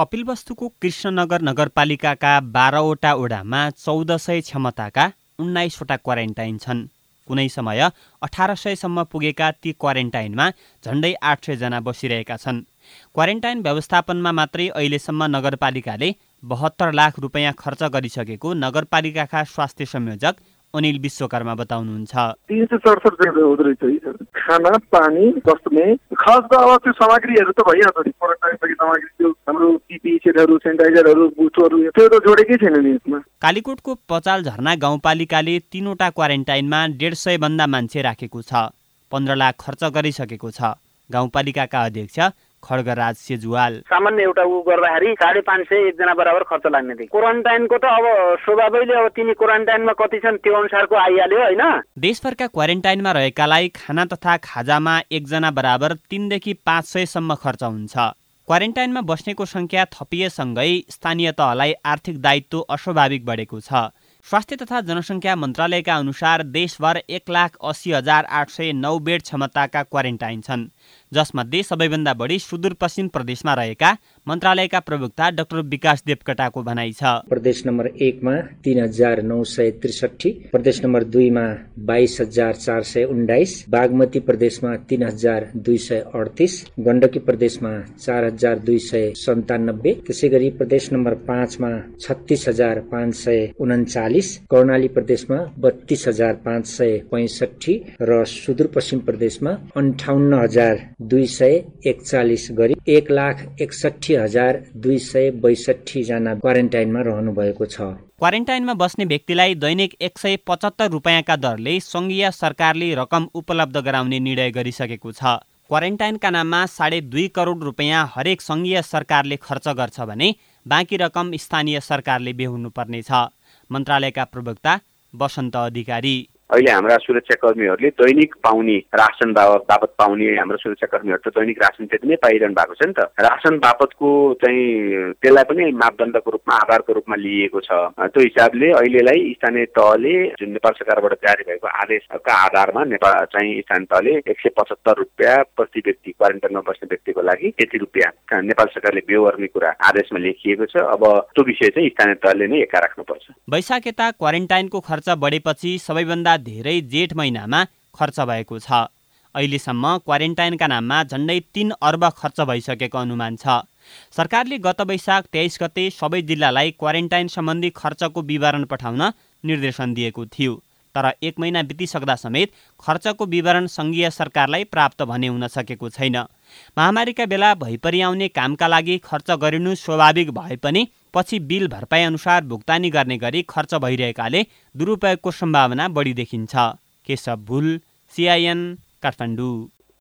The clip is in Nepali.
कपिलवस्तुको कृष्णनगर नगरपालिकाका बाह्रवटा ओडामा चौध सय क्षमताका उन्नाइसवटा क्वारेन्टाइन छन्। कुनै समय अठार सयसम्म पुगेका ती क्वारेन्टाइनमा झन्डै आठ सयजना बसिरहेका छन्। क्वारेन्टाइन व्यवस्थापनमा मात्रै अहिलेसम्म नगरपालिकाले बहत्तर लाख रुपियाँ खर्च गरिसकेको नगरपालिकाका स्वास्थ्य संयोजक अनिल विश्वकर्मा बताउनुहुन्छ। तिन सय सडसठ रहेछ खाना पानी बस्ने खास त अब त्यो सामग्रीहरू त भइहाल्छ नि। सामग्री त्यो हाम्रो पिपी सेटहरू सेनिटाइजरहरू बुटहरू त्यो त जोडेकै छैन नि यसमा। कालीकोटको पचाल झरना गाउँपालिकाले तिनवटा क्वारेन्टाइनमा डेढ सय भन्दा मान्छे राखेको छ। पन्ध्र लाख खर्च गरिसकेको छ। गाउँपालिकाका अध्यक्ष खड्गराज सेजुवाल सामान्य एउटा ऊ गर्दाखेरि साढे पाँच सय एकजना बराबर खर्च लाग्ने थियो। क्वारेन्टाइनको त अब स्वभावैले अब तिनी क्वारेन्टाइनमा कति छन् त्यो अनुसारको आइहाल्यो होइन। देशभरका क्वारेन्टाइनमा रहेकालाई खाना तथा खाजामा एकजना बराबर तिनदेखि पाँच सयसम्म खर्च हुन्छ। क्वारेन्टाइनमा बस्नेको सङ्ख्या थपिएसँगै स्थानीय तहलाई आर्थिक दायित्व अस्वाभाविक बढेको छ। स्वास्थ्य तथा जनसङ्ख्या मन्त्रालयका अनुसार देशभर एक लाख अस्सी हजार आठ सय नौ बेड क्षमताका क्वारेन्टाइन छन्। जसमध्ये सबैभन्दा बढी सुदूरपश्चिम प्रदेशमा रहेका मन्त्रालयका प्रवक्ता डाक्टर विकास देवकटाको भनाइ छ। प्रदेश नम्बर एकमा तीन हजार नौ सय त्रिसठी प्रदेश नम्बर दुईमा बाइस हजार चार सय उन्नाइस बागमती प्रदेशमा तीन हजार दुई सय अडतिस गण्डकी प्रदेशमा चार हजार दुई सय सन्तानब्बे त्यसै गरी प्रदेश नम्बर पाँचमा छत्तिस हजार पाँच सय उन्चालिस कर्णाली प्रदेशमा बत्तीस हजार पाँच सय पैसठी र सुदूरपश्चिम प्रदेशमा अन्ठाउन्न हजार दुई सय एकचालिस गरी एक लाख एकसठी हजार दुई सय बैसठी जना क्वारेन्टाइनमा रहनु भएको छ। क्वारेन्टाइनमा बस्ने व्यक्तिलाई दैनिक एक सय पचहत्तर रुपियाँका दरले सङ्घीय सरकारले रकम उपलब्ध गराउने निर्णय गरिसकेको छ। क्वारेन्टाइनका नाममा साढे दुई करोड रुपियाँ हरेक सङ्घीय सरकारले खर्च गर्छ भने बाँकी रकम स्थानीय सरकारले बेहोर्नु पर्नेछ मन्त्रालयका प्रवक्ता वसन्त अधिकारी। अहिले हाम्रा सुरक्षाकर्मीहरूले दैनिक पाउने रासन बापत पाउने हाम्रो सुरक्षाकर्मीहरू त दैनिक रासन त्यति नै पाइरहनु भएको छ नि त। रासन बापतको चाहिँ त्यसलाई पनि मापदण्डको रूपमा आधारको रूपमा लिइएको छ। त्यो हिसाबले अहिलेलाई स्थानीय तहले जुन नेपाल सरकारबाट जारी भएको आदेशका आधारमा नेपाल चाहिँ स्थानीय तहले एक सय पचहत्तर रुपियाँ प्रति व्यक्ति क्वारेन्टाइनमा बस्ने व्यक्तिको लागि यति रुपियाँ नेपाल सरकारले बेहोर्ने कुरा आदेशमा लेखिएको छ। अब त्यो विषय चाहिँ स्थानीय तहले नै एका राख्नुपर्छ। वैशाख यता क्वारेन्टाइनको खर्च बढेपछि सबैभन्दा धेरै जेठ महिनामा खर्च भएको छ। अहिलेसम्म क्वारेन्टाइनका नाममा झन्डै तिन अर्ब खर्च भइसकेको अनुमान छ। सरकारले गत वैशाख तेइस गते सबै जिल्लालाई क्वारेन्टाइन सम्बन्धी खर्चको विवरण पठाउन निर्देशन दिएको थियो। तर एक महिना बितिसक्दा समेत खर्चको विवरण सङ्घीय सरकारलाई प्राप्त भने हुन सकेको छैन। महामारीका बेला भइपरि आउने कामका लागि खर्च गरिनु स्वाभाविक भए पनि पछि बिल भरपाई अनुसार भुक्तानी गर्ने गरी खर्च भइरहेकाले दुरुपयोगको सम्भावना बढी देखिन्छ। केशव भुल सिआइएन काठमाडौँ।